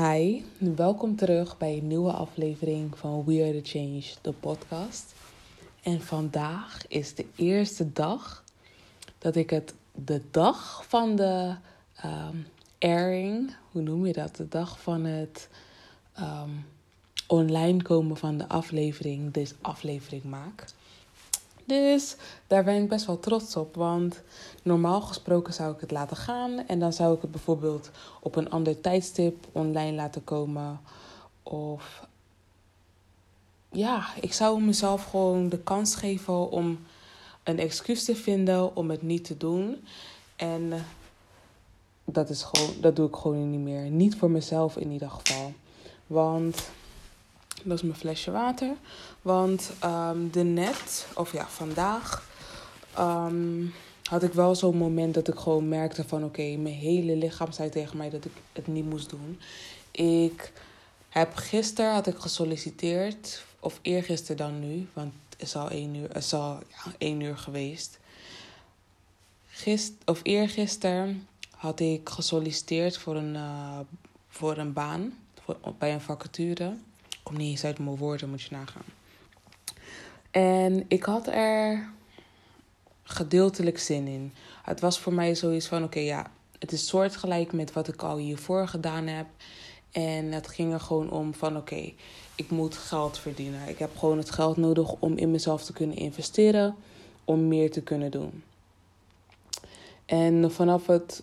Hi, welkom terug bij een nieuwe aflevering van We Are The Change, de podcast. En vandaag is de eerste dag dat ik het de dag van de um, airing, hoe noem je dat? De dag van het um, online komen van de aflevering, deze aflevering maak. Dus daar ben ik best wel trots op. Want normaal gesproken zou ik het laten gaan. En dan zou ik het bijvoorbeeld op een ander tijdstip online laten komen. Of ja, ik zou mezelf gewoon de kans geven om een excuus te vinden om het niet te doen. En dat, is gewoon, dat doe ik gewoon niet meer. Niet voor mezelf in ieder geval. Want dat is mijn flesje water. Want um, de net, of ja, vandaag um, had ik wel zo'n moment dat ik gewoon merkte van oké, mijn hele lichaam zei tegen mij dat ik het niet moest doen. Ik heb gisteren had ik gesolliciteerd, of eergisteren dan nu, want het is al één uur, het is al ja, één uur geweest. Gist, of eergisteren had ik gesolliciteerd voor een, uh, voor een baan, bij een vacature kom niet eens uit mijn woorden, moet je nagaan. En ik had er gedeeltelijk zin in. Het was voor mij zoiets van: oké, ja, het is soortgelijk met wat ik al hiervoor gedaan heb. En het ging er gewoon om van: oké, ik moet geld verdienen. Ik heb gewoon het geld nodig om in mezelf te kunnen investeren, om meer te kunnen doen. En vanaf het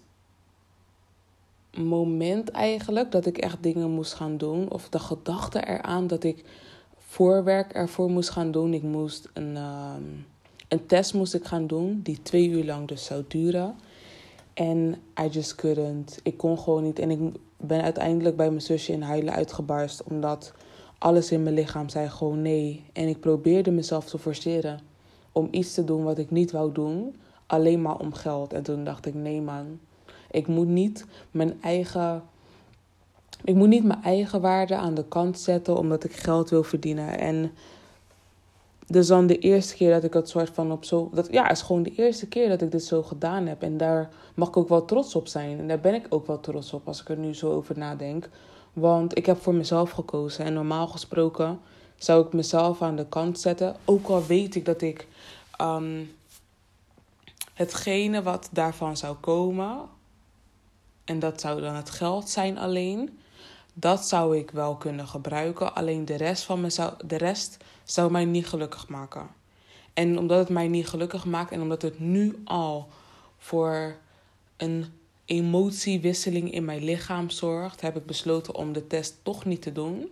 moment eigenlijk dat ik echt dingen moest gaan doen. Of de gedachte eraan dat ik voorwerk ervoor moest gaan doen. Ik moest een, uh, een test moest ik gaan doen die twee uur lang dus zou duren. En I just couldn't. Ik kon gewoon niet. En ik ben uiteindelijk bij mijn zusje in huilen uitgebarst. Omdat alles in mijn lichaam zei gewoon nee. En ik probeerde mezelf te forceren om iets te doen wat ik niet wou doen. Alleen maar om geld. En toen dacht ik nee man ik moet niet mijn eigen. Ik moet niet mijn eigen waarde aan de kant zetten omdat ik geld wil verdienen. En dus dan de eerste keer dat ik het soort van op zo. Dat, ja, is gewoon de eerste keer dat ik dit zo gedaan heb. En daar mag ik ook wel trots op zijn. En daar ben ik ook wel trots op als ik er nu zo over nadenk. Want ik heb voor mezelf gekozen. En normaal gesproken zou ik mezelf aan de kant zetten. Ook al weet ik dat ik um, hetgene wat daarvan zou komen, en dat zou dan het geld zijn alleen. Dat zou ik wel kunnen gebruiken. Alleen de rest, van me zou, de rest zou mij niet gelukkig maken. En omdat het mij niet gelukkig maakt en omdat het nu al voor een emotiewisseling in mijn lichaam zorgt, heb ik besloten om de test toch niet te doen.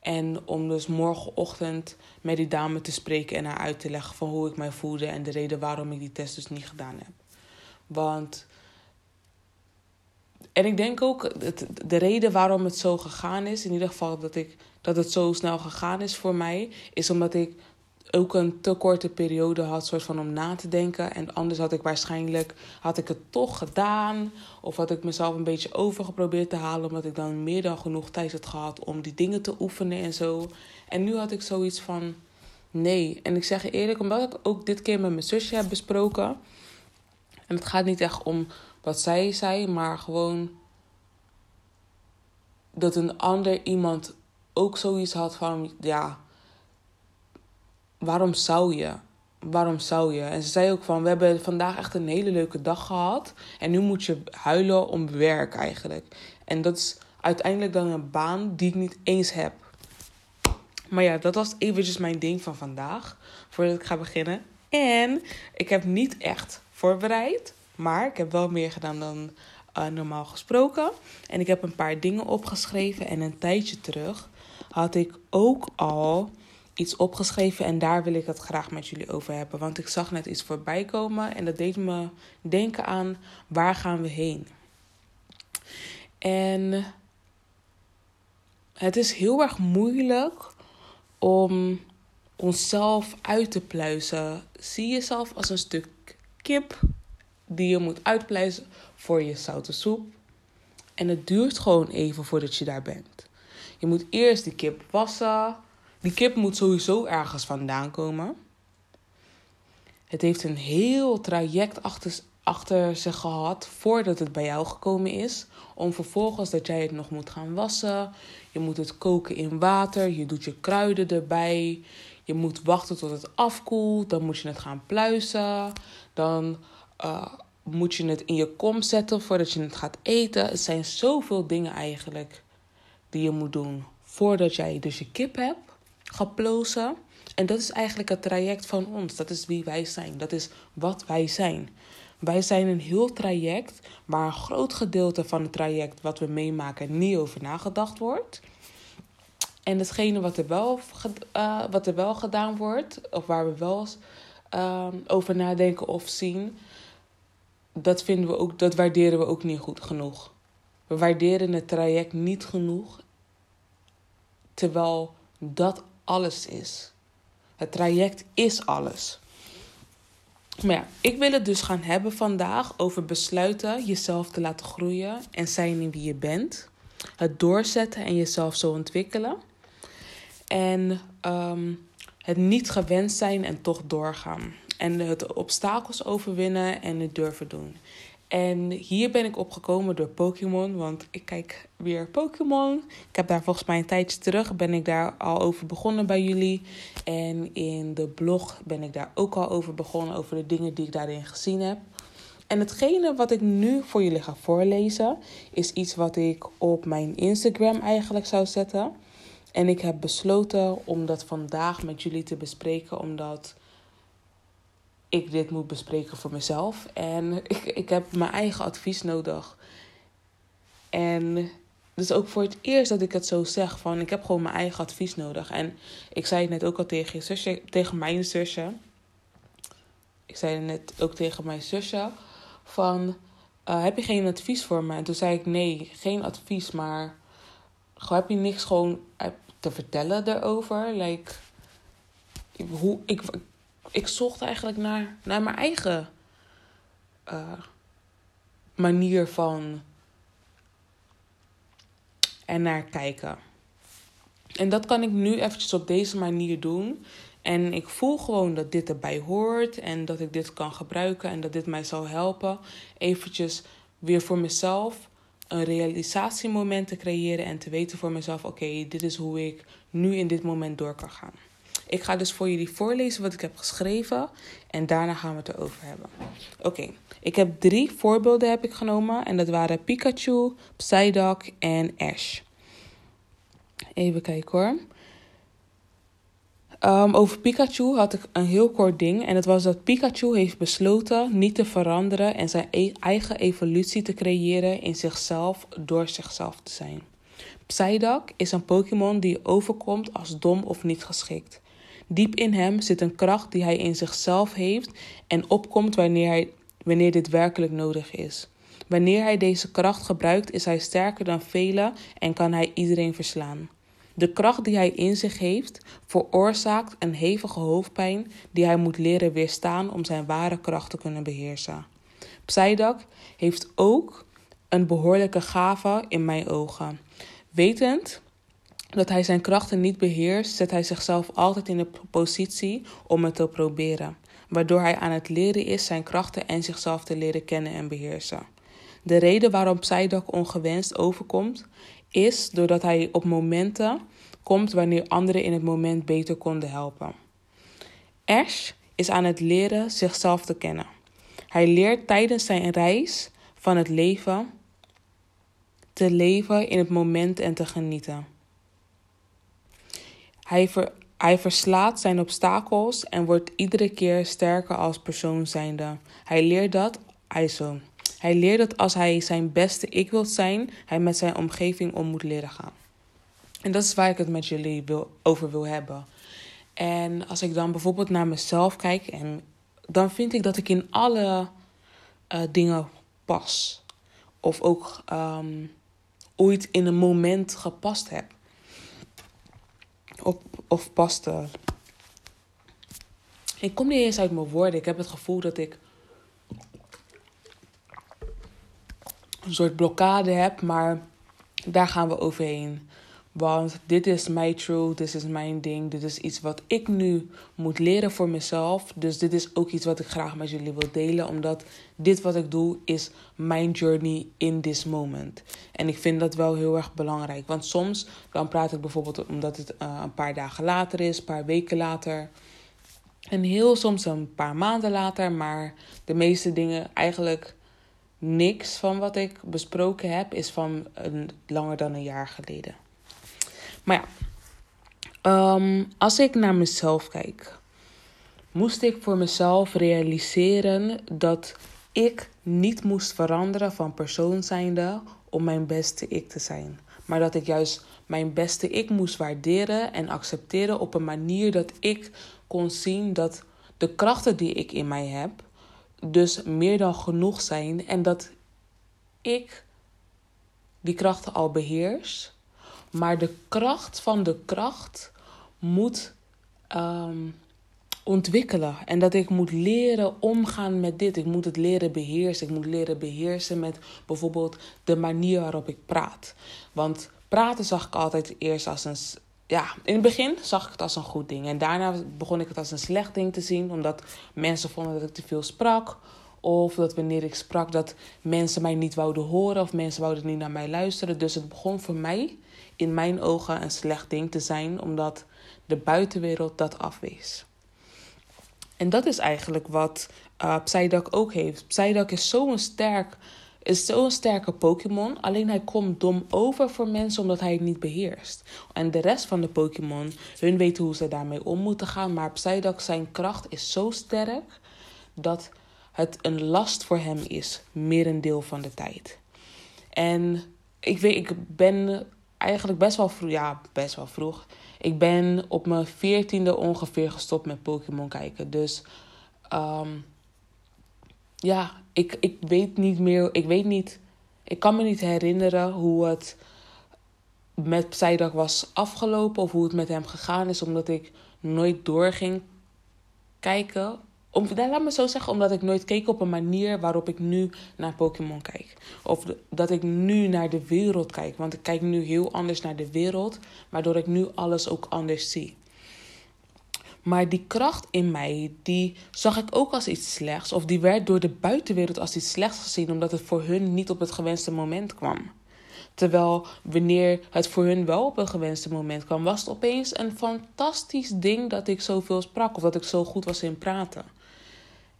En om dus morgenochtend met die dame te spreken en haar uit te leggen van hoe ik mij voelde en de reden waarom ik die test dus niet gedaan heb. Want en ik denk ook, het, de reden waarom het zo gegaan is, in ieder geval dat, ik, dat het zo snel gegaan is voor mij, is omdat ik ook een te korte periode had soort van om na te denken. En anders had ik waarschijnlijk, had ik het toch gedaan. Of had ik mezelf een beetje over geprobeerd te halen, omdat ik dan meer dan genoeg tijd had gehad om die dingen te oefenen en zo. En nu had ik zoiets van, nee. En ik zeg eerlijk, omdat ik ook dit keer met mijn zusje heb besproken. En het gaat niet echt om wat zij zei, maar gewoon dat een ander iemand ook zoiets had van, ja, waarom zou je? Waarom zou je? En ze zei ook van, we hebben vandaag echt een hele leuke dag gehad en nu moet je huilen om werk eigenlijk. En dat is uiteindelijk dan een baan die ik niet eens heb. Maar ja, dat was eventjes mijn ding van vandaag, voordat ik ga beginnen. En ik heb niet echt voorbereid. Maar ik heb wel meer gedaan dan uh, normaal gesproken. En ik heb een paar dingen opgeschreven. En een tijdje terug had ik ook al iets opgeschreven. En daar wil ik het graag met jullie over hebben. Want ik zag net iets voorbij komen. En dat deed me denken aan waar gaan we heen. En het is heel erg moeilijk om onszelf uit te pluizen. Zie jezelf als een stuk kip die je moet uitpleizen voor je zoute soep. En het duurt gewoon even voordat je daar bent. Je moet eerst die kip wassen. Die kip moet sowieso ergens vandaan komen. Het heeft een heel traject achter, achter zich gehad voordat het bij jou gekomen is. Om vervolgens dat jij het nog moet gaan wassen. Je moet het koken in water. Je doet je kruiden erbij. Je moet wachten tot het afkoelt. Dan moet je het gaan pluizen. Dan uh, moet je het in je kom zetten voordat je het gaat eten. Het zijn zoveel dingen eigenlijk die je moet doen voordat jij dus je kip hebt geplozen. En dat is eigenlijk het traject van ons. Dat is wie wij zijn. Dat is wat wij zijn. Wij zijn een heel traject waar een groot gedeelte van het traject wat we meemaken niet over nagedacht wordt. En hetgene wat er wel, uh, wat er wel gedaan wordt, of waar we wel uh, over nadenken of zien, dat, vinden we ook, dat waarderen we ook niet goed genoeg. We waarderen het traject niet genoeg, terwijl dat alles is. Het traject is alles. Maar ja, ik wil het dus gaan hebben vandaag over besluiten jezelf te laten groeien en zijn in wie je bent. Het doorzetten en jezelf zo ontwikkelen. En um, het niet gewend zijn en toch doorgaan. En het obstakels overwinnen en het durven doen. En hier ben ik opgekomen door Pokémon, want ik kijk weer Pokémon. Ik heb daar volgens mij een tijdje terug, ben ik daar al over begonnen bij jullie. En in de blog ben ik daar ook al over begonnen, over de dingen die ik daarin gezien heb. En hetgene wat ik nu voor jullie ga voorlezen, is iets wat ik op mijn Instagram eigenlijk zou zetten. En ik heb besloten om dat vandaag met jullie te bespreken, omdat ik dit moet bespreken voor mezelf. En ik, ik heb mijn eigen advies nodig. En dus ook voor het eerst dat ik het zo zeg: van ik heb gewoon mijn eigen advies nodig. En ik zei het net ook al tegen je zusje, tegen mijn zusje. Ik zei het net ook tegen mijn zusje: van uh, heb je geen advies voor me? En toen zei ik: nee, geen advies, maar heb je niks gewoon te vertellen daarover? Like, hoe, ik, ik zocht eigenlijk naar, naar mijn eigen uh, manier van en naar kijken. En dat kan ik nu eventjes op deze manier doen. En ik voel gewoon dat dit erbij hoort en dat ik dit kan gebruiken en dat dit mij zal helpen. Eventjes weer voor mezelf een realisatiemoment te creëren en te weten voor mezelf: oké, dit is hoe ik nu in dit moment door kan gaan. Ik ga dus voor jullie voorlezen wat ik heb geschreven en daarna gaan we het erover hebben. Oké, ik heb drie voorbeelden heb ik genomen en dat waren Pikachu, Psyduck en Ash. Even kijken hoor. Um, over Pikachu had ik een heel kort ding. En dat was dat Pikachu heeft besloten niet te veranderen en zijn e eigen evolutie te creëren in zichzelf door zichzelf te zijn. Psyduck is een Pokémon die overkomt als dom of niet geschikt. Diep in hem zit een kracht die hij in zichzelf heeft en opkomt wanneer, hij, wanneer dit werkelijk nodig is. Wanneer hij deze kracht gebruikt, is hij sterker dan velen en kan hij iedereen verslaan. De kracht die hij in zich heeft, veroorzaakt een hevige hoofdpijn die hij moet leren weerstaan om zijn ware kracht te kunnen beheersen. Psyduck heeft ook een behoorlijke gave in mijn ogen. Wetend dat hij zijn krachten niet beheerst, zet hij zichzelf altijd in de positie om het te proberen, waardoor hij aan het leren is zijn krachten en zichzelf te leren kennen en beheersen. De reden waarom Psyduck ongewenst overkomt, is doordat hij op momenten komt wanneer anderen in het moment beter konden helpen. Ash is aan het leren zichzelf te kennen. Hij leert tijdens zijn reis van het leven te leven in het moment en te genieten. Hij, ver, hij verslaat zijn obstakels en wordt iedere keer sterker als persoon zijnde. Hij leert dat, hij zo. Hij leert dat als hij zijn beste ik wil zijn, hij met zijn omgeving om moet leren gaan. En dat is waar ik het met jullie wil, over wil hebben. En als ik dan bijvoorbeeld naar mezelf kijk, en dan vind ik dat ik in alle uh, dingen pas. Of ook um, ooit in een moment gepast heb of, of. Ik kom niet eens uit mijn woorden. Ik heb het gevoel dat ik een soort blokkade heb, maar daar gaan we overheen. Want dit is mijn truth, dit is mijn ding, dit is iets wat ik nu moet leren voor mezelf. Dus dit is ook iets wat ik graag met jullie wil delen, omdat dit wat ik doe is mijn journey in this moment. En ik vind dat wel heel erg belangrijk, want soms dan praat ik bijvoorbeeld omdat het uh, een paar dagen later is, een paar weken later. En heel soms een paar maanden later, maar de meeste dingen eigenlijk niks van wat ik besproken heb is van een, langer dan een jaar geleden. Maar ja, um, als ik naar mezelf kijk, moest ik voor mezelf realiseren dat ik niet moest veranderen van persoon zijnde om mijn beste ik te zijn. Maar dat ik juist mijn beste ik moest waarderen en accepteren op een manier dat ik kon zien dat de krachten die ik in mij heb, dus meer dan genoeg zijn en dat ik die krachten al beheers. Maar de kracht van de kracht moet ehm, ontwikkelen. En dat ik moet leren omgaan met dit. Ik moet het leren beheersen. Ik moet leren beheersen met bijvoorbeeld de manier waarop ik praat. Want praten zag ik altijd eerst als een. Ja, in het begin zag ik het als een goed ding. En daarna begon ik het als een slecht ding te zien. Omdat mensen vonden dat ik te veel sprak. Of dat wanneer ik sprak dat mensen mij niet wouden horen. Of mensen wouden niet naar mij luisteren. Dus het begon voor mij in mijn ogen een slecht ding te zijn. Omdat de buitenwereld dat afwees. En dat is eigenlijk wat uh, Psyduck ook heeft. Psyduck is zo'n sterk, is zo'n sterke Pokémon. Alleen hij komt dom over voor mensen omdat hij het niet beheerst. En de rest van de Pokémon, hun weten hoe ze daarmee om moeten gaan. Maar Psyduck, zijn kracht is zo sterk dat het een last voor hem is, merendeel van de tijd. En ik, weet, ik ben eigenlijk best wel vroeg, ja, best wel vroeg. Ik ben op mijn veertiende ongeveer gestopt met Pokémon kijken. Dus um, ja, ik, ik weet niet meer, ik weet niet, ik kan me niet herinneren hoe het met Psyduck was afgelopen of hoe het met hem gegaan is, omdat ik nooit doorging kijken om, laat me zo zeggen, omdat ik nooit keek op een manier waarop ik nu naar Pokémon kijk. Of dat ik nu naar de wereld kijk. Want ik kijk nu heel anders naar de wereld, waardoor ik nu alles ook anders zie. Maar die kracht in mij, die zag ik ook als iets slechts. Of die werd door de buitenwereld als iets slechts gezien, omdat het voor hun niet op het gewenste moment kwam. Terwijl wanneer het voor hun wel op een gewenste moment kwam, was het opeens een fantastisch ding dat ik zoveel sprak of dat ik zo goed was in praten.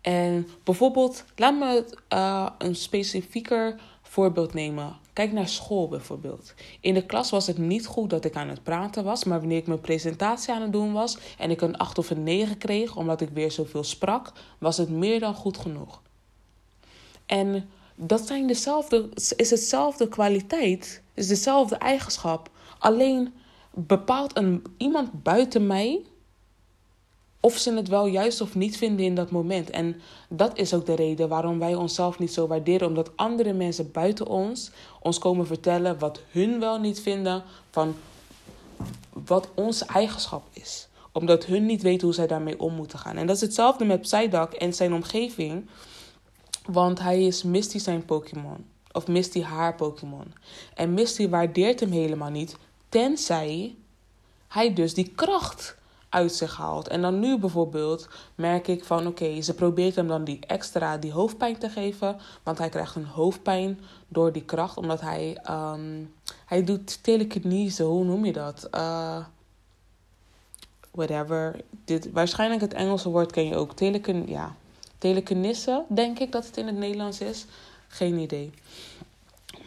En bijvoorbeeld, laat me uh, een specifieker voorbeeld nemen. Kijk naar school bijvoorbeeld. In de klas was het niet goed dat ik aan het praten was, maar wanneer ik mijn presentatie aan het doen was en ik een 8 of een 9 kreeg omdat ik weer zoveel sprak, was het meer dan goed genoeg. En dat zijn dezelfde, is hetzelfde kwaliteit, is dezelfde eigenschap. Alleen bepaalt een, iemand buiten mij of ze het wel juist of niet vinden in dat moment. En dat is ook de reden waarom wij onszelf niet zo waarderen. Omdat andere mensen buiten ons ons komen vertellen wat hun wel niet vinden van wat onze eigenschap is. Omdat hun niet weten hoe zij daarmee om moeten gaan. En dat is hetzelfde met Psyduck en zijn omgeving. Want hij is Misty zijn Pokémon. Of Misty haar Pokémon. En Misty waardeert hem helemaal niet. Tenzij hij dus die kracht uit zich haalt. En dan nu bijvoorbeeld merk ik van oké, ze probeert hem dan die extra die hoofdpijn te geven. Want hij krijgt een hoofdpijn door die kracht. Omdat hij, um, hij doet telekinese, hoe noem je dat? Uh, whatever. Dit, waarschijnlijk het Engelse woord ken je ook. Teleken, ja, denk ik dat het in het Nederlands is. Geen idee.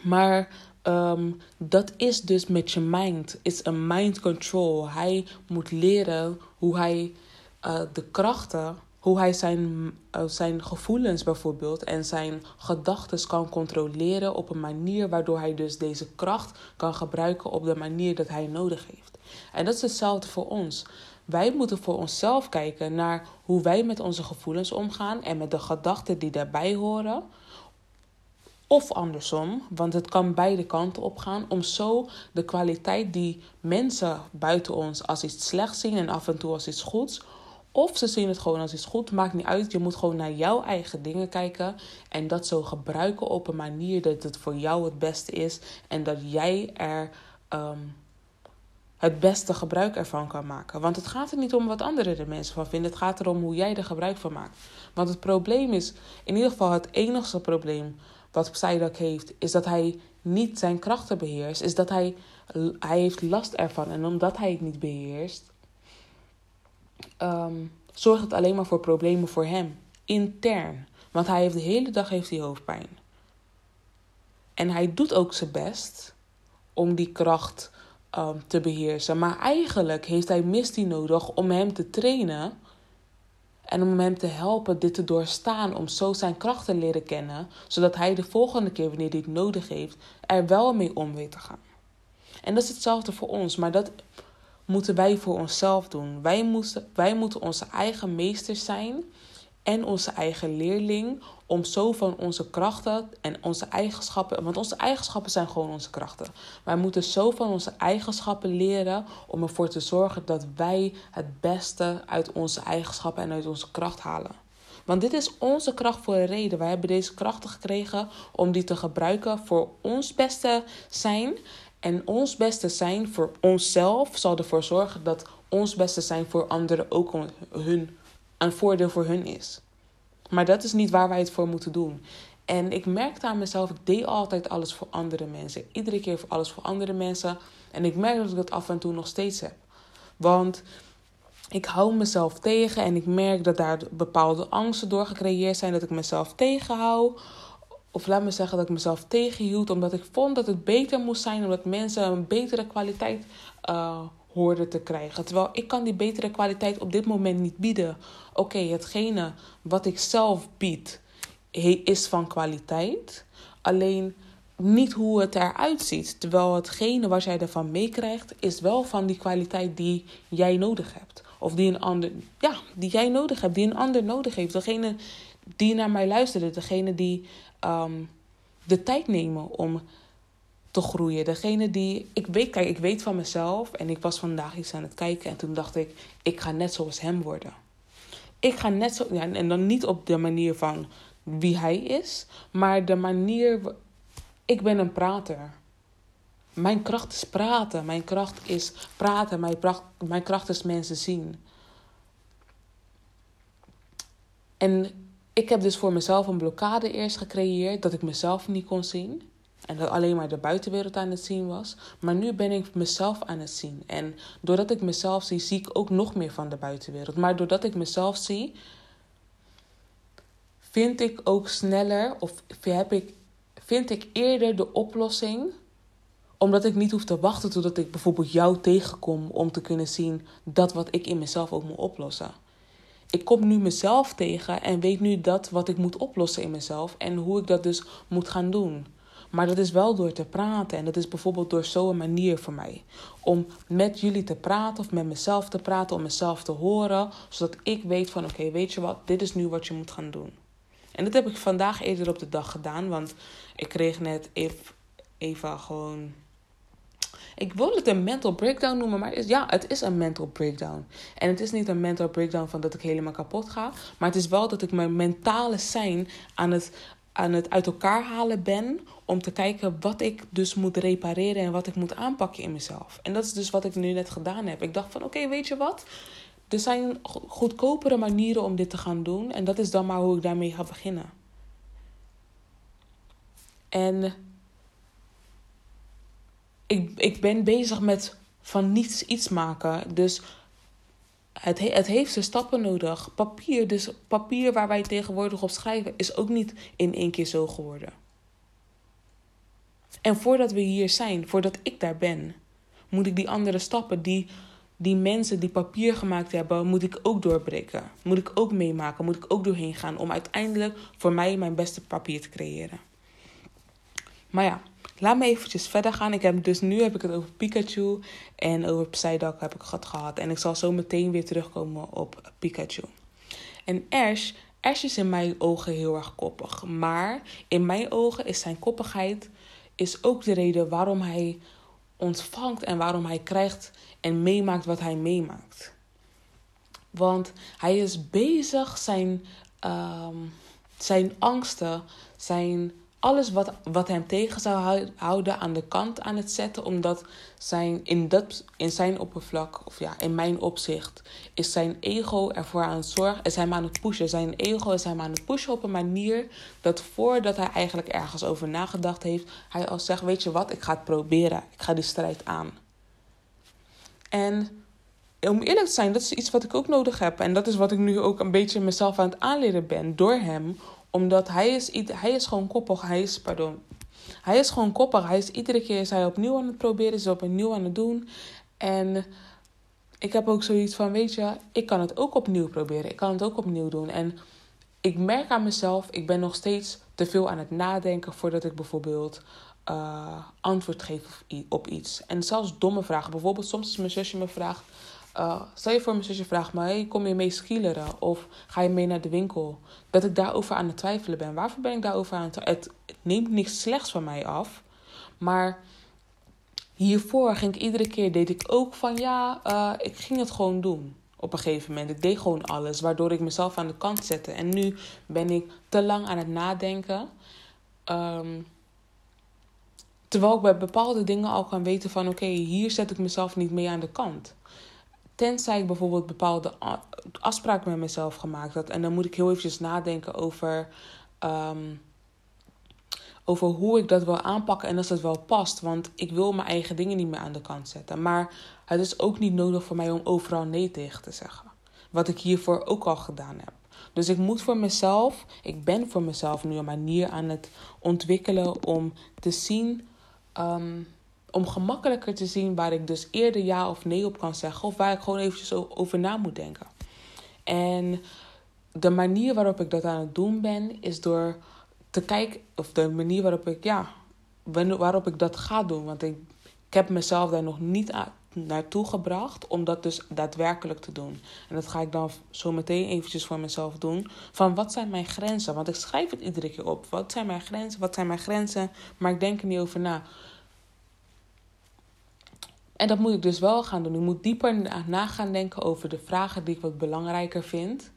Maar Um, dat is dus met je mind. It's a mind control. Hij moet leren hoe hij uh, de krachten, hoe hij zijn, uh, zijn gevoelens bijvoorbeeld en zijn gedachten kan controleren op een manier waardoor hij dus deze kracht kan gebruiken op de manier dat hij nodig heeft. En dat is hetzelfde voor ons. Wij moeten voor onszelf kijken naar hoe wij met onze gevoelens omgaan en met de gedachten die daarbij horen of andersom, want het kan beide kanten op gaan. Om zo de kwaliteit die mensen buiten ons als iets slechts zien en af en toe als iets goeds. Of ze zien het gewoon als iets goed, maakt niet uit. Je moet gewoon naar jouw eigen dingen kijken. En dat zo gebruiken op een manier dat het voor jou het beste is. En dat jij er um, het beste gebruik ervan kan maken. Want het gaat er niet om wat anderen er mensen van vinden. Het gaat erom hoe jij er gebruik van maakt. Want het probleem is, in ieder geval het enigste probleem wat Psyduck heeft, is dat hij niet zijn krachten beheerst. Is dat hij, hij heeft last ervan. En omdat hij het niet beheerst, um, zorgt het alleen maar voor problemen voor hem. Intern. Want hij heeft de hele dag heeft hij hoofdpijn. En hij doet ook zijn best om die kracht um, te beheersen. Maar eigenlijk heeft hij Misty nodig om hem te trainen. En om hem te helpen dit te doorstaan. Om zo zijn krachten te leren kennen. Zodat hij de volgende keer, wanneer hij het nodig heeft, er wel mee om weet te gaan. En dat is hetzelfde voor ons. Maar dat moeten wij voor onszelf doen. Wij, moesten, wij moeten onze eigen meesters zijn en onze eigen leerling om zo van onze krachten en onze eigenschappen, want onze eigenschappen zijn gewoon onze krachten. Wij moeten zo van onze eigenschappen leren om ervoor te zorgen dat wij het beste uit onze eigenschappen en uit onze kracht halen. Want dit is onze kracht voor een reden. Wij hebben deze krachten gekregen om die te gebruiken voor ons beste zijn. En ons beste zijn voor onszelf zal ervoor zorgen dat ons beste zijn voor anderen ook hun een voordeel voor hun is. Maar dat is niet waar wij het voor moeten doen. En ik merkte aan mezelf, ik deed altijd alles voor andere mensen. Iedere keer voor alles voor andere mensen. En ik merk dat ik dat af en toe nog steeds heb. Want ik hou mezelf tegen en ik merk dat daar bepaalde angsten door gecreëerd zijn. Dat ik mezelf tegenhoud. Of laat me zeggen dat ik mezelf tegenhield omdat ik vond dat het beter moest zijn. Omdat mensen een betere kwaliteit uh, hoorde te krijgen. Terwijl ik kan die betere kwaliteit op dit moment niet bieden. Oké, hetgene wat ik zelf bied is van kwaliteit. Alleen niet hoe het eruit ziet. Terwijl hetgene wat jij ervan meekrijgt is wel van die kwaliteit die jij nodig hebt. Of die een ander, ja, die jij nodig hebt, die een ander nodig heeft. Degene die naar mij luisterde, degene die um, de tijd nemen om te groeien. Degene die. Ik weet, kijk, ik weet van mezelf. En ik was vandaag iets aan het kijken. En toen dacht ik, ik ga net zoals hem worden. Ik ga net zo. Ja, en dan niet op de manier van wie hij is. Maar de manier. Ik ben een prater. Mijn kracht is praten. Mijn kracht is praten. Mijn, pracht, mijn kracht is mensen zien. En ik heb dus voor mezelf een blokkade eerst gecreëerd dat ik mezelf niet kon zien. En dat alleen maar de buitenwereld aan het zien was. Maar nu ben ik mezelf aan het zien. En doordat ik mezelf zie, zie ik ook nog meer van de buitenwereld. Maar doordat ik mezelf zie, vind ik ook sneller of heb ik, vind ik eerder de oplossing. Omdat ik niet hoef te wachten totdat ik bijvoorbeeld jou tegenkom om te kunnen zien dat wat ik in mezelf ook moet oplossen. Ik kom nu mezelf tegen en weet nu dat wat ik moet oplossen in mezelf en hoe ik dat dus moet gaan doen. Maar dat is wel door te praten. En dat is bijvoorbeeld door zo'n manier voor mij. Om met jullie te praten of met mezelf te praten, om mezelf te horen. Zodat ik weet van oké, weet je wat, dit is nu wat je moet gaan doen. En dat heb ik vandaag eerder op de dag gedaan. Want ik kreeg net even, gewoon ik wil het een mental breakdown noemen, maar ja, het is een mental breakdown. En het is niet een mental breakdown van dat ik helemaal kapot ga, maar het is wel dat ik mijn mentale zijn aan het aan het uit elkaar halen ben om te kijken wat ik dus moet repareren en wat ik moet aanpakken in mezelf. En dat is dus wat ik nu net gedaan heb. Ik dacht van oké, weet je wat? Er zijn goedkopere manieren om dit te gaan doen en dat is dan maar hoe ik daarmee ga beginnen. En ik, ik ben bezig met van niets iets maken. Dus het, het heeft zijn stappen nodig. Papier, dus papier waar wij tegenwoordig op schrijven, is ook niet in één keer zo geworden. En voordat we hier zijn, voordat ik daar ben, moet ik die andere stappen, die, die mensen die papier gemaakt hebben, moet ik ook doorbreken. Moet ik ook meemaken, moet ik ook doorheen gaan om uiteindelijk voor mij mijn beste papier te creëren. Maar ja, Laat me eventjes verder gaan. Ik heb, dus nu heb ik het over Pikachu en over Psyduck heb ik het gehad. En ik zal zo meteen weer terugkomen op Pikachu. En Ash, Ash is in mijn ogen heel erg koppig. Maar in mijn ogen is zijn koppigheid is ook de reden waarom hij ontvangt en waarom hij krijgt en meemaakt wat hij meemaakt. Want hij is bezig zijn, um, zijn angsten, zijn alles wat, wat hem tegen zou houden aan de kant aan het zetten. Omdat zijn, in, dat, in zijn oppervlak, of ja, in mijn opzicht, is zijn ego ervoor aan het zorgen. Is hij aan het pushen. Zijn ego is hem aan het pushen op een manier dat voordat hij eigenlijk ergens over nagedacht heeft, hij al zegt: Weet je wat, ik ga het proberen. Ik ga die strijd aan. En om eerlijk te zijn, dat is iets wat ik ook nodig heb. En dat is wat ik nu ook een beetje mezelf aan het aanleren ben door hem omdat hij is, hij is gewoon koppig. Hij is, pardon. Hij is gewoon koppig. Hij is iedere keer is hij opnieuw aan het proberen. Is opnieuw aan het doen. En ik heb ook zoiets van, weet je, ik kan het ook opnieuw proberen. Ik kan het ook opnieuw doen. En ik merk aan mezelf, ik ben nog steeds te veel aan het nadenken voordat ik bijvoorbeeld uh, antwoord geef op iets. En zelfs domme vragen. Bijvoorbeeld soms als mijn zusje me vraagt, uh, stel je voor mijn zusje vraagt me, kom je mee skileren of ga je mee naar de winkel? Dat ik daarover aan het twijfelen ben. Waarvoor ben ik daarover aan het twijfelen? Het neemt niks slechts van mij af. Maar hiervoor ging ik iedere keer, deed ik ook van ja, uh, ik ging het gewoon doen. Op een gegeven moment. Ik deed gewoon alles, waardoor ik mezelf aan de kant zette. En nu ben ik te lang aan het nadenken. Um, terwijl ik bij bepaalde dingen al kan weten van oké, hier zet ik mezelf niet mee aan de kant. Tenzij ik bijvoorbeeld bepaalde afspraken met mezelf gemaakt had. En dan moet ik heel eventjes nadenken over, um, over hoe ik dat wil aanpakken en als dat wel past. Want ik wil mijn eigen dingen niet meer aan de kant zetten. Maar het is ook niet nodig voor mij om overal nee tegen te zeggen. Wat ik hiervoor ook al gedaan heb. Dus ik moet voor mezelf, ik ben voor mezelf nu een manier aan het ontwikkelen om te zien. Um, om gemakkelijker te zien waar ik dus eerder ja of nee op kan zeggen. Of waar ik gewoon eventjes over na moet denken. En de manier waarop ik dat aan het doen ben, is door te kijken, of de manier waarop ik, ja, waarop ik dat ga doen. Want ik, heb mezelf daar nog niet naartoe gebracht om dat dus daadwerkelijk te doen. En dat ga ik dan zo meteen eventjes voor mezelf doen. Van wat zijn mijn grenzen? Want ik schrijf het iedere keer op. Wat zijn mijn grenzen? Wat zijn mijn grenzen? Maar ik denk er niet over na. En dat moet ik dus wel gaan doen. Ik moet dieper na gaan denken over de vragen die ik wat belangrijker vind.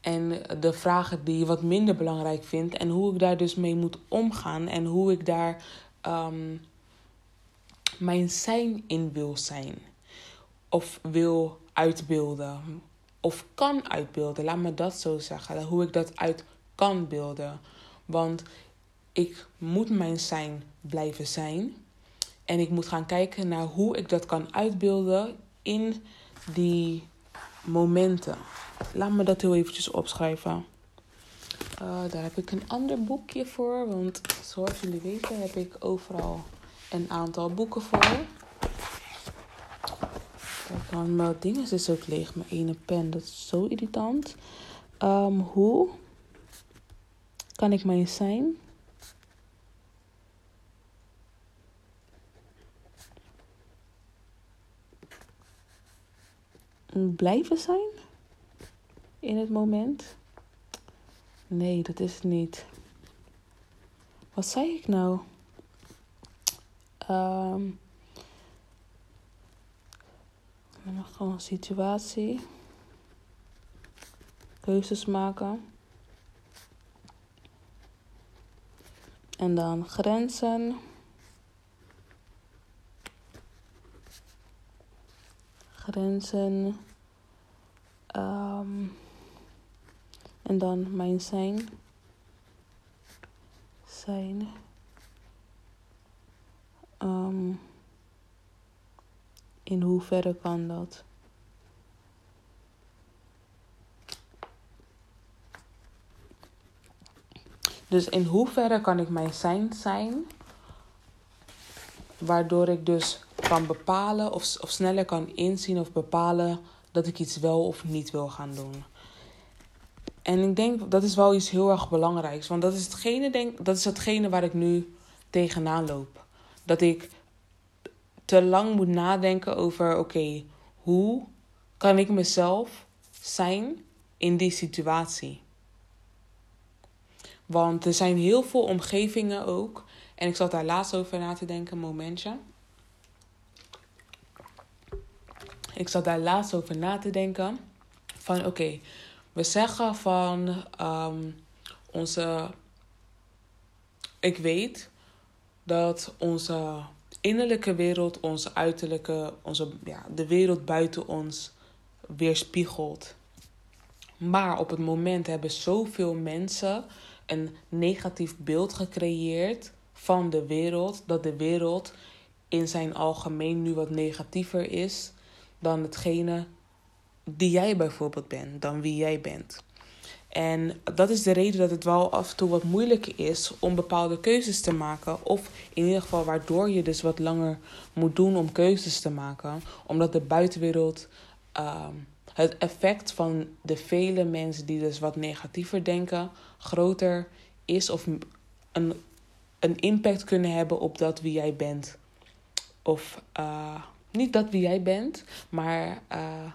En de vragen die je wat minder belangrijk vindt. En hoe ik daar dus mee moet omgaan. En hoe ik daar ehm, mijn zijn in wil zijn. Of wil uitbeelden. Of kan uitbeelden. Laat me dat zo zeggen. Hoe ik dat uit kan beelden. Want ik moet mijn zijn blijven zijn. En ik moet gaan kijken naar hoe ik dat kan uitbeelden in die momenten. Laat me dat heel eventjes opschrijven. Uh, daar heb ik een ander boekje voor. Want zoals jullie weten heb ik overal een aantal boeken voor. Kijk, mijn ding is ook leeg. Mijn ene pen, dat is zo irritant. Um, hoe kan ik mijn zijn blijven zijn in het moment? Nee, dat is het niet. Wat zei ik nou? Um, gewoon een situatie. Keuzes maken. En dan grenzen. Grenzen. Um, en dan mijn zijn. Zijn. Um, in hoeverre kan dat? Dus in hoeverre kan ik mijn zijn zijn, waardoor ik dus kan bepalen of, of sneller kan inzien of bepalen dat ik iets wel of niet wil gaan doen. En ik denk dat is wel iets heel erg belangrijks. Want dat is hetgene, denk, dat is hetgene waar ik nu tegenaan loop. Dat ik te lang moet nadenken over: oké, hoe kan ik mezelf zijn in die situatie? Want er zijn heel veel omgevingen ook. En ik zat daar laatst over na te denken, momentje. Ik zat daar laatst over na te denken. Van oké, we zeggen van um, onze ik weet dat onze innerlijke wereld, onze uiterlijke, onze, ja, de wereld buiten ons weerspiegelt. Maar op het moment hebben zoveel mensen een negatief beeld gecreëerd van de wereld, dat de wereld in zijn algemeen nu wat negatiever is dan hetgene die jij bijvoorbeeld bent, dan wie jij bent. En dat is de reden dat het wel af en toe wat moeilijker is om bepaalde keuzes te maken. Of in ieder geval waardoor je dus wat langer moet doen om keuzes te maken. Omdat de buitenwereld ehm, het effect van de vele mensen die dus wat negatiever denken groter is of een, een impact kunnen hebben op dat wie jij bent. Of uh, niet dat wie jij bent, maar uh,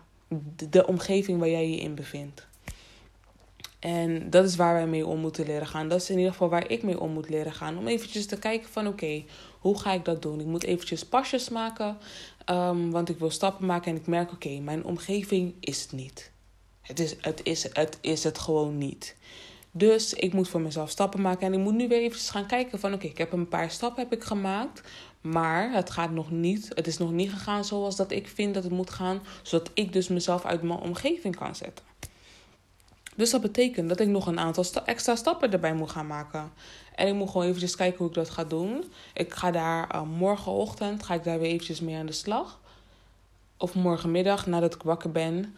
de, omgeving waar jij je in bevindt. En dat is waar wij mee om moeten leren gaan. Dat is in ieder geval waar ik mee om moet leren gaan. Om eventjes te kijken van oké, hoe ga ik dat doen? Ik moet eventjes pasjes maken. Um, want ik wil stappen maken en ik merk oké, mijn omgeving is het niet. Het is, het, is, het is het gewoon niet. Dus ik moet voor mezelf stappen maken. En ik moet nu weer eventjes gaan kijken van oké, ik heb een paar stappen heb ik gemaakt. Maar het gaat nog niet. Het is nog niet gegaan zoals dat ik vind dat het moet gaan. Zodat ik dus mezelf uit mijn omgeving kan zetten. Dus dat betekent dat ik nog een aantal extra stappen erbij moet gaan maken. En ik moet gewoon eventjes kijken hoe ik dat ga doen. Ik ga daar uh, morgenochtend, ga ik daar weer eventjes mee aan de slag. Of morgenmiddag, nadat ik wakker ben.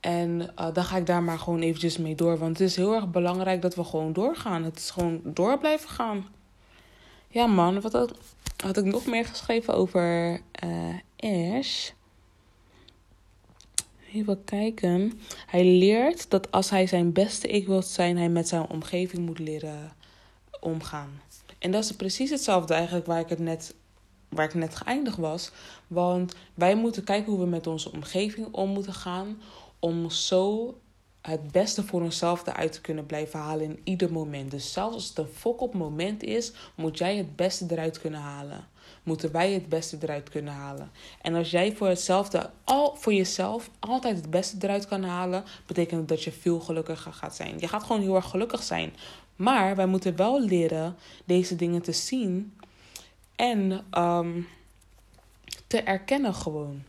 En uh, dan ga ik daar maar gewoon eventjes mee door. Want het is heel erg belangrijk dat we gewoon doorgaan. Het is gewoon door blijven gaan. Ja man, wat had, ik nog meer geschreven over uh, Ash? Even kijken. Hij leert dat als hij zijn beste ik wil zijn, hij met zijn omgeving moet leren omgaan. En dat is precies hetzelfde eigenlijk waar ik het net, waar ik net geëindigd was. Want wij moeten kijken hoe we met onze omgeving om moeten gaan. Om zo het beste voor onszelf eruit te kunnen blijven halen in ieder moment. Dus zelfs als het een fok op moment is, moet jij het beste eruit kunnen halen moeten wij het beste eruit kunnen halen. En als jij voor hetzelfde, al voor jezelf, altijd het beste eruit kan halen, betekent dat je veel gelukkiger gaat zijn. Je gaat gewoon heel erg gelukkig zijn. Maar wij moeten wel leren deze dingen te zien en um, te erkennen gewoon.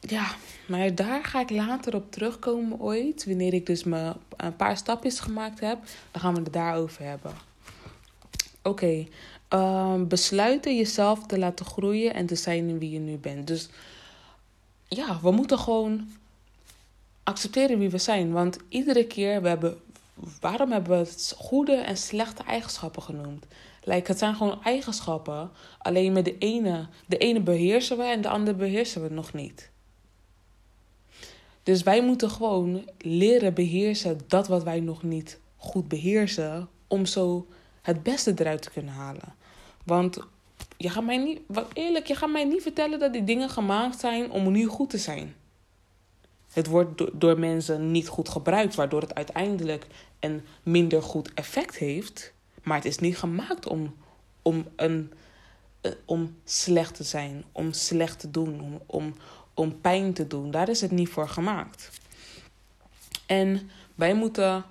Ja, maar daar ga ik later op terugkomen ooit. Wanneer ik dus me een paar stapjes gemaakt heb, dan gaan we het daarover hebben. Oké, um, besluiten jezelf te laten groeien en te zijn wie je nu bent. Dus ja, we moeten gewoon accepteren wie we zijn. Want iedere keer, we hebben, waarom hebben we het goede en slechte eigenschappen genoemd? Like, het zijn gewoon eigenschappen. Alleen met de ene, de ene beheersen we en de andere beheersen we nog niet. Dus wij moeten gewoon leren beheersen dat wat wij nog niet goed beheersen. Om zo het beste eruit te kunnen halen. Want je gaat mij niet, wat eerlijk, je gaat mij niet vertellen dat die dingen gemaakt zijn om nu goed te zijn. Het wordt door mensen niet goed gebruikt, waardoor het uiteindelijk een minder goed effect heeft. Maar het is niet gemaakt om, om, een, eh, om slecht te zijn, om slecht te doen, om, om, om pijn te doen. Daar is het niet voor gemaakt. En wij moeten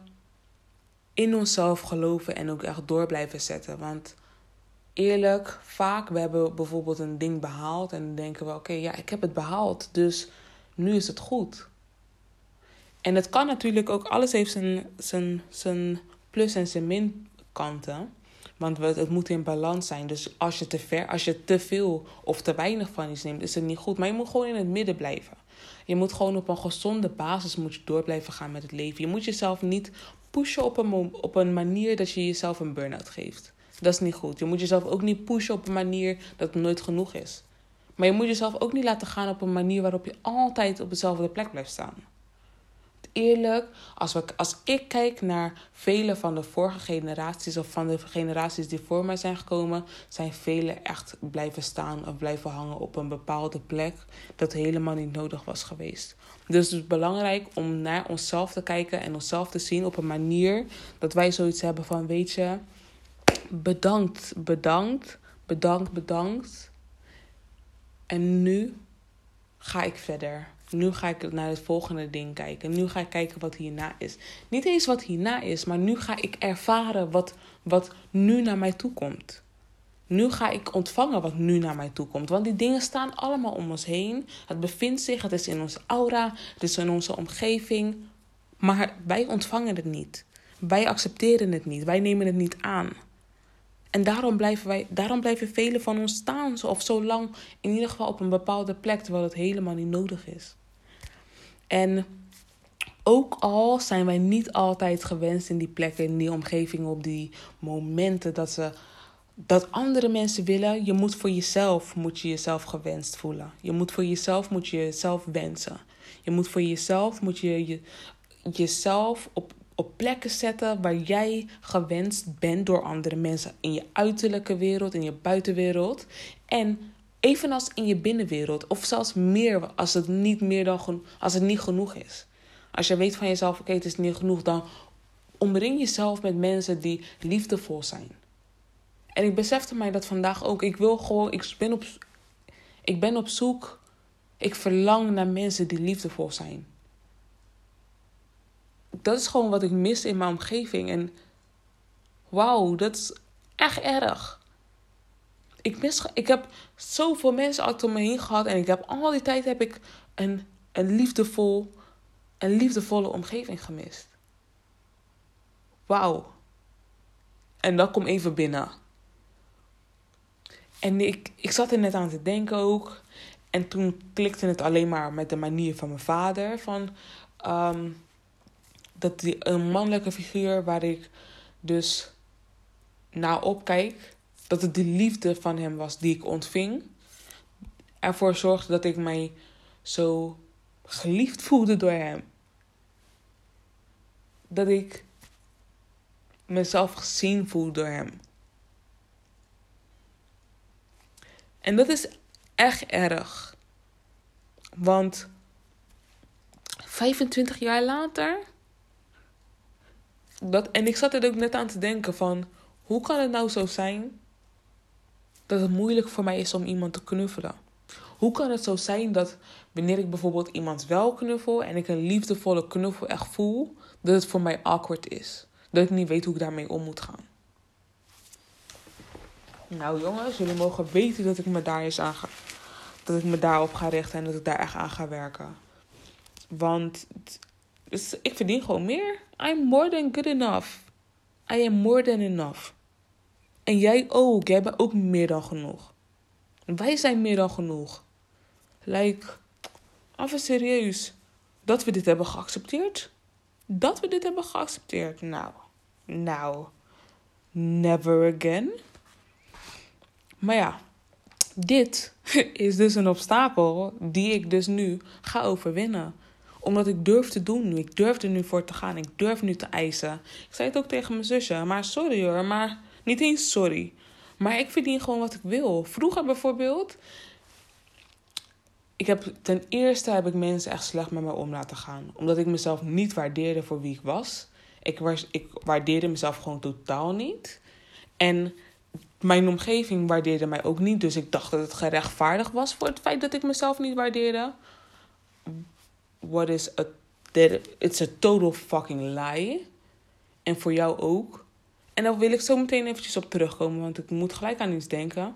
in onszelf geloven en ook echt door blijven zetten. Want eerlijk, vaak, we hebben bijvoorbeeld een ding behaald en dan denken we: oké, ja, ik heb het behaald, dus nu is het goed. En het kan natuurlijk ook, alles heeft zijn, zijn, zijn plus en zijn min kanten. Want het moet in balans zijn. Dus als je te ver, als je te veel of te weinig van iets neemt, is het niet goed. Maar je moet gewoon in het midden blijven. Je moet gewoon op een gezonde basis moet je door blijven gaan met het leven. Je moet jezelf niet pushen op een, op een manier dat je jezelf een burn-out geeft. Dat is niet goed. Je moet jezelf ook niet pushen op een manier dat het nooit genoeg is. Maar je moet jezelf ook niet laten gaan op een manier waarop je altijd op dezelfde plek blijft staan. Eerlijk, als, we, als ik kijk naar vele van de vorige generaties of van de generaties die voor mij zijn gekomen, zijn velen echt blijven staan of blijven hangen op een bepaalde plek dat helemaal niet nodig was geweest. Dus het is belangrijk om naar onszelf te kijken en onszelf te zien op een manier dat wij zoiets hebben van: weet je, bedankt, bedankt, bedankt, bedankt. En nu ga ik verder. Nu ga ik naar het volgende ding kijken. Nu ga ik kijken wat hierna is. Niet eens wat hierna is, maar nu ga ik ervaren wat, wat nu naar mij toe komt. Nu ga ik ontvangen wat nu naar mij toe komt. Want die dingen staan allemaal om ons heen. Het bevindt zich, het is in onze aura, het is in onze omgeving. Maar wij ontvangen het niet. Wij accepteren het niet. Wij nemen het niet aan. En daarom blijven, wij, daarom blijven velen van ons staan, of zo lang, in ieder geval op een bepaalde plek, terwijl het helemaal niet nodig is. En ook al zijn wij niet altijd gewenst in die plekken, in die omgevingen, op die momenten dat, ze, dat andere mensen willen, je moet voor jezelf moet je jezelf gewenst voelen. Je moet voor jezelf moet je jezelf wensen. Je moet voor jezelf moet je, je jezelf op op plekken zetten waar jij gewenst bent door andere mensen. In je uiterlijke wereld, in je buitenwereld. En evenals in je binnenwereld. Of zelfs meer als het niet, meer dan als het niet genoeg is. Als je weet van jezelf, oké, het is niet genoeg, dan omring jezelf met mensen die liefdevol zijn. En ik besefte mij dat vandaag ook. Ik wil gewoon, ik ben op, ik ben op zoek. Ik verlang naar mensen die liefdevol zijn dat is gewoon wat ik mis in mijn omgeving. En wauw, dat is echt erg. Ik, mis, ik heb zoveel mensen achter me heen gehad. En ik heb al die tijd heb ik een, een, liefdevol, een liefdevolle omgeving gemist. Wauw. En dat komt even binnen. En ik, ik zat er net aan te denken ook. En toen klikte het alleen maar met de manier van mijn vader. Van, ehm, dat die, een mannelijke figuur waar ik dus naar opkijk, dat het de liefde van hem was die ik ontving, ervoor zorgde dat ik mij zo geliefd voelde door hem. Dat ik mezelf gezien voel door hem. En dat is echt erg. Want 25 jaar later dat, en ik zat er ook net aan te denken van... Hoe kan het nou zo zijn dat het moeilijk voor mij is om iemand te knuffelen? Hoe kan het zo zijn dat wanneer ik bijvoorbeeld iemand wel knuffel... en ik een liefdevolle knuffel echt voel... dat het voor mij awkward is? Dat ik niet weet hoe ik daarmee om moet gaan. Nou jongens, jullie mogen weten dat ik me daar eens aan ga... dat ik me daarop ga richten en dat ik daar echt aan ga werken. Want dus ik verdien gewoon meer. I'm more than good enough. I am more than enough. En jij ook. Jij bent ook meer dan genoeg. Wij zijn meer dan genoeg. Like, even serieus. Dat we dit hebben geaccepteerd. Dat we dit hebben geaccepteerd. Nou, nou, never again. Maar ja, dit is dus een obstakel die ik dus nu ga overwinnen omdat ik durf te doen nu. Ik durf er nu voor te gaan. Ik durf nu te eisen. Ik zei het ook tegen mijn zusje. Maar sorry hoor. Maar niet eens sorry. Maar ik verdien gewoon wat ik wil. Vroeger bijvoorbeeld. Ik heb, ten eerste heb ik mensen echt slecht met me om laten gaan. Omdat ik mezelf niet waardeerde voor wie ik was. Ik, was, ik waardeerde mezelf gewoon totaal niet. En mijn omgeving waardeerde mij ook niet. Dus ik dacht dat het gerechtvaardigd was voor het feit dat ik mezelf niet waardeerde what is a it's a total fucking lie. En voor jou ook. En daar wil ik zo meteen eventjes op terugkomen, want ik moet gelijk aan iets denken.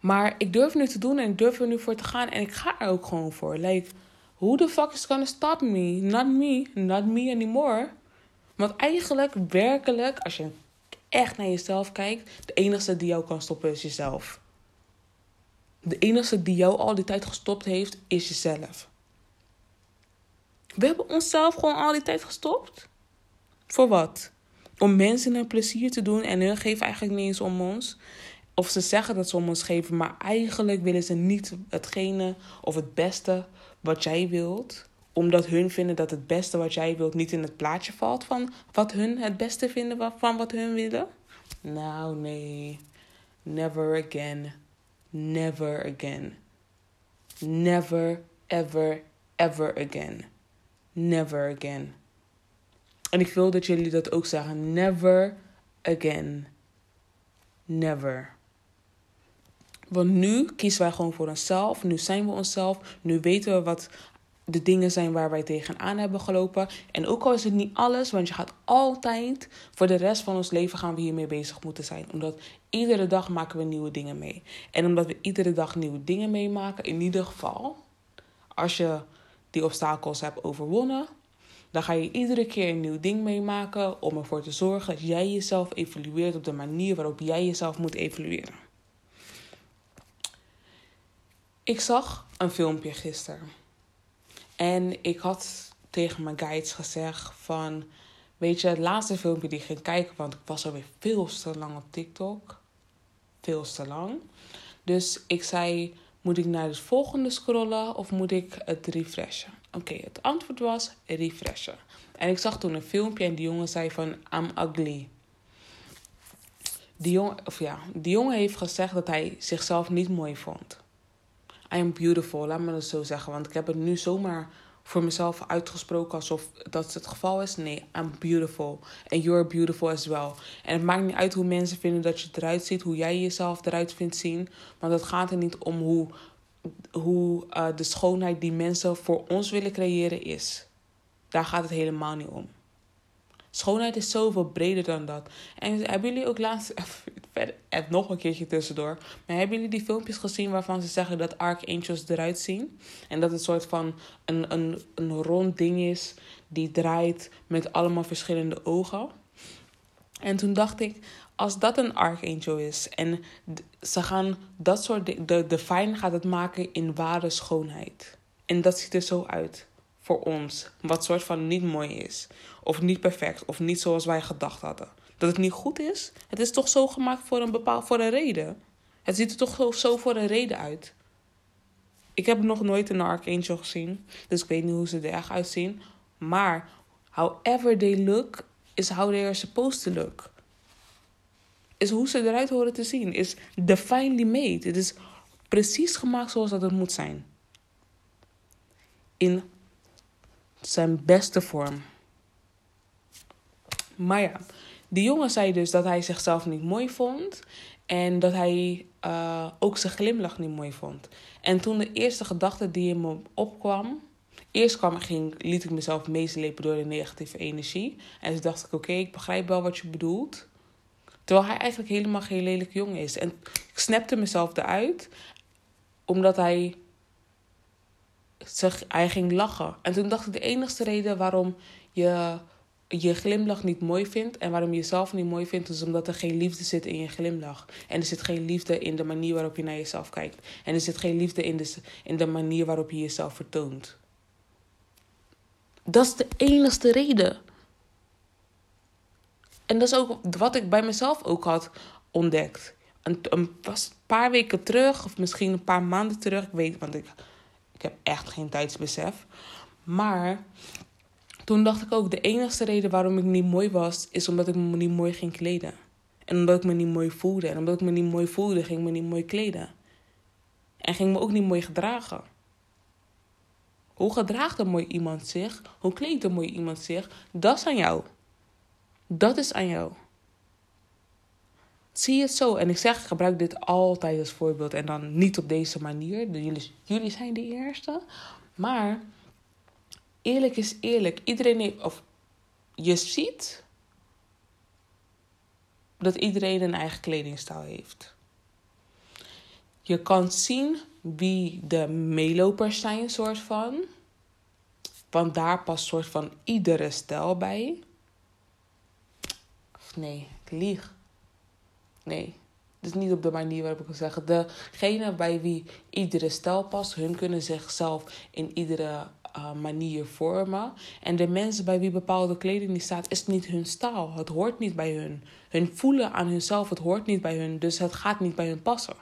Maar ik durf nu te doen en ik durf er nu voor te gaan en ik ga er ook gewoon voor. Like, who the fuck is gonna stop me? Not me, not me anymore. Want eigenlijk, werkelijk, als je echt naar jezelf kijkt, de enige die jou kan stoppen is jezelf. De enige die jou al die tijd gestopt heeft, is jezelf. We hebben onszelf gewoon al die tijd gestopt. Voor wat? Om mensen een plezier te doen en hun geven eigenlijk niet eens om ons. Of ze zeggen dat ze om ons geven, maar eigenlijk willen ze niet hetgene of het beste wat jij wilt. Omdat hun vinden dat het beste wat jij wilt niet in het plaatje valt van wat hun het beste vinden van wat hun willen. Nou, nee. Never again. Never again. Never, ever, ever again. Never again. En ik wil dat jullie dat ook zeggen. Never again. Never. Want nu kiezen wij gewoon voor onszelf. Nu zijn we onszelf. Nu weten we wat de dingen zijn waar wij tegenaan hebben gelopen. En ook al is het niet alles, want je gaat altijd voor de rest van ons leven gaan we hiermee bezig moeten zijn. Omdat iedere dag maken we nieuwe dingen mee. En omdat we iedere dag nieuwe dingen meemaken, in ieder geval, als je die obstakels hebt overwonnen, dan ga je iedere keer een nieuw ding meemaken om ervoor te zorgen dat jij jezelf evalueert op de manier waarop jij jezelf moet evalueren. Ik zag een filmpje gisteren. En ik had tegen mijn guides gezegd van... Weet je, het laatste filmpje die ik ging kijken... want ik was alweer veel te lang op TikTok. Veel te lang. Dus ik zei, moet ik naar het volgende scrollen... of moet ik het refreshen? Oké, het antwoord was refreshen. En ik zag toen een filmpje en die jongen zei van... I'm ugly. Die jongen, of ja, die jongen heeft gezegd dat hij zichzelf niet mooi vond. I am beautiful, laat me dat zo zeggen. Want ik heb het nu zomaar voor mezelf uitgesproken alsof dat het geval is. Nee, I'm beautiful. And you're beautiful as well. En het maakt niet uit hoe mensen vinden dat je eruit ziet, hoe jij jezelf eruit vindt zien. Want het gaat er niet om hoe, hoe uh, de schoonheid die mensen voor ons willen creëren is. Daar gaat het helemaal niet om. Schoonheid is zoveel breder dan dat. En hebben jullie ook laatst, even nog een keertje tussendoor, maar hebben jullie die filmpjes gezien waarvan ze zeggen dat archangels eruit zien? En dat het een soort van een, een, een rond ding is die draait met allemaal verschillende ogen. En toen dacht ik, als dat een archangel is en ze gaan dat soort dingen, de, de fijn gaat het maken in ware schoonheid. En dat ziet er zo uit voor ons. Wat soort van niet mooi is. Of niet perfect. Of niet zoals wij gedacht hadden. Dat het niet goed is. Het is toch zo gemaakt voor een bepaald voor een reden. Het ziet er toch zo voor een reden uit. Ik heb nog nooit een Archangel gezien. Dus ik weet niet hoe ze er echt uitzien. Maar however they look, is how they are supposed to look. Is hoe ze eruit horen te zien. Is divinely made. Het is precies gemaakt zoals dat het moet zijn. In zijn beste vorm. Maar ja, die jongen zei dus dat hij zichzelf niet mooi vond. En dat hij uh, ook zijn glimlach niet mooi vond. En toen de eerste gedachte die in me opkwam. Eerst kwam, ging, liet ik mezelf meeslepen door de negatieve energie. En toen dacht ik: oké, ik begrijp wel wat je bedoelt. Terwijl hij eigenlijk helemaal geen lelijk jongen is. En ik snapte mezelf eruit, omdat hij zeg, hij ging lachen. En toen dacht ik, de enige reden waarom je je glimlach niet mooi vindt en waarom je jezelf niet mooi vindt, is omdat er geen liefde zit in je glimlach. En er zit geen liefde in de manier waarop je naar jezelf kijkt. En er zit geen liefde in de, in de manier waarop je jezelf vertoont. Dat is de enige reden. En dat is ook wat ik bij mezelf ook had ontdekt. Een, een, was een paar weken terug, of misschien een paar maanden terug, ik weet, want ik ik heb echt geen tijdsbesef. Maar toen dacht ik ook, de enige reden waarom ik niet mooi was, is omdat ik me niet mooi ging kleden. En omdat ik me niet mooi voelde. En omdat ik me niet mooi voelde, ging ik me niet mooi kleden. En ging me ook niet mooi gedragen. Hoe gedraagt een mooi iemand zich? Hoe kleedt een mooi iemand zich? Dat is aan jou. Dat is aan jou. Zie het zo? En ik zeg, ik gebruik dit altijd als voorbeeld. En dan niet op deze manier. Jullie, jullie zijn de eerste. Maar eerlijk is eerlijk. Iedereen heeft, of je ziet dat iedereen een eigen kledingstijl heeft. Je kan zien wie de meelopers zijn, soort van. Want daar past soort van iedere stijl bij. Nee, ik lieg. Nee, het is niet op de manier waarop ik wil zeggen. Degene bij wie iedere stijl past, hun kunnen zichzelf in iedere uh, manier vormen. En de mensen bij wie bepaalde kleding niet staat, is niet hun stijl. Het hoort niet bij hun. Hun voelen aan hunzelf, het hoort niet bij hun. Dus het gaat niet bij hun passen.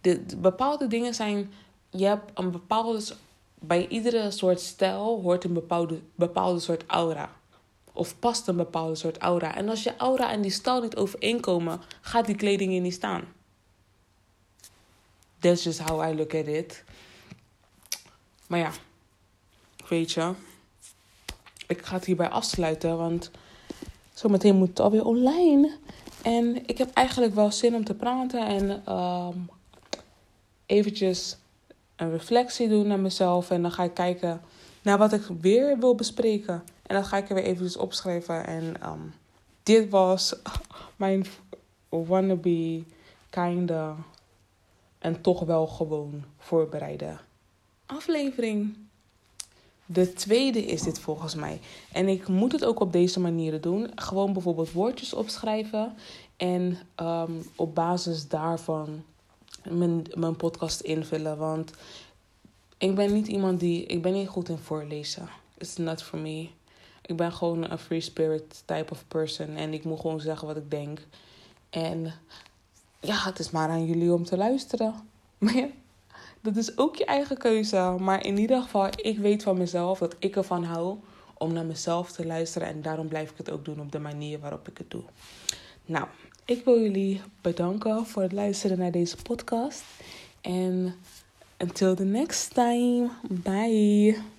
De, bepaalde dingen zijn. Je hebt een bepaalde. Bij iedere soort stijl hoort een bepaalde, bepaalde soort aura. Of past een bepaalde soort aura. En als je aura en die stijl niet overeenkomen, gaat die kleding in niet staan. That's just how I look at it. Maar ja, weet je, ik ga het hierbij afsluiten, want zometeen moet het alweer online. En ik heb eigenlijk wel zin om te praten en um, eventjes een reflectie doen naar mezelf. En dan ga ik kijken naar wat ik weer wil bespreken. En dan ga ik er weer eventjes opschrijven. En um, dit was mijn wannabe, kinda en toch wel gewoon voorbereide aflevering. De tweede is dit volgens mij. En ik moet het ook op deze manier doen. Gewoon bijvoorbeeld woordjes opschrijven. En um, op basis daarvan mijn, mijn podcast invullen. Want ik ben niet iemand die. Ik ben niet goed in voorlezen. It's not for me. Ik ben gewoon een free spirit type of person. En ik moet gewoon zeggen wat ik denk. En ja, het is maar aan jullie om te luisteren. Maar dat is ook je eigen keuze. Maar in ieder geval, ik weet van mezelf dat ik ervan hou om naar mezelf te luisteren. En daarom blijf ik het ook doen op de manier waarop ik het doe. Nou, ik wil jullie bedanken voor het luisteren naar deze podcast. En until the next time, bye.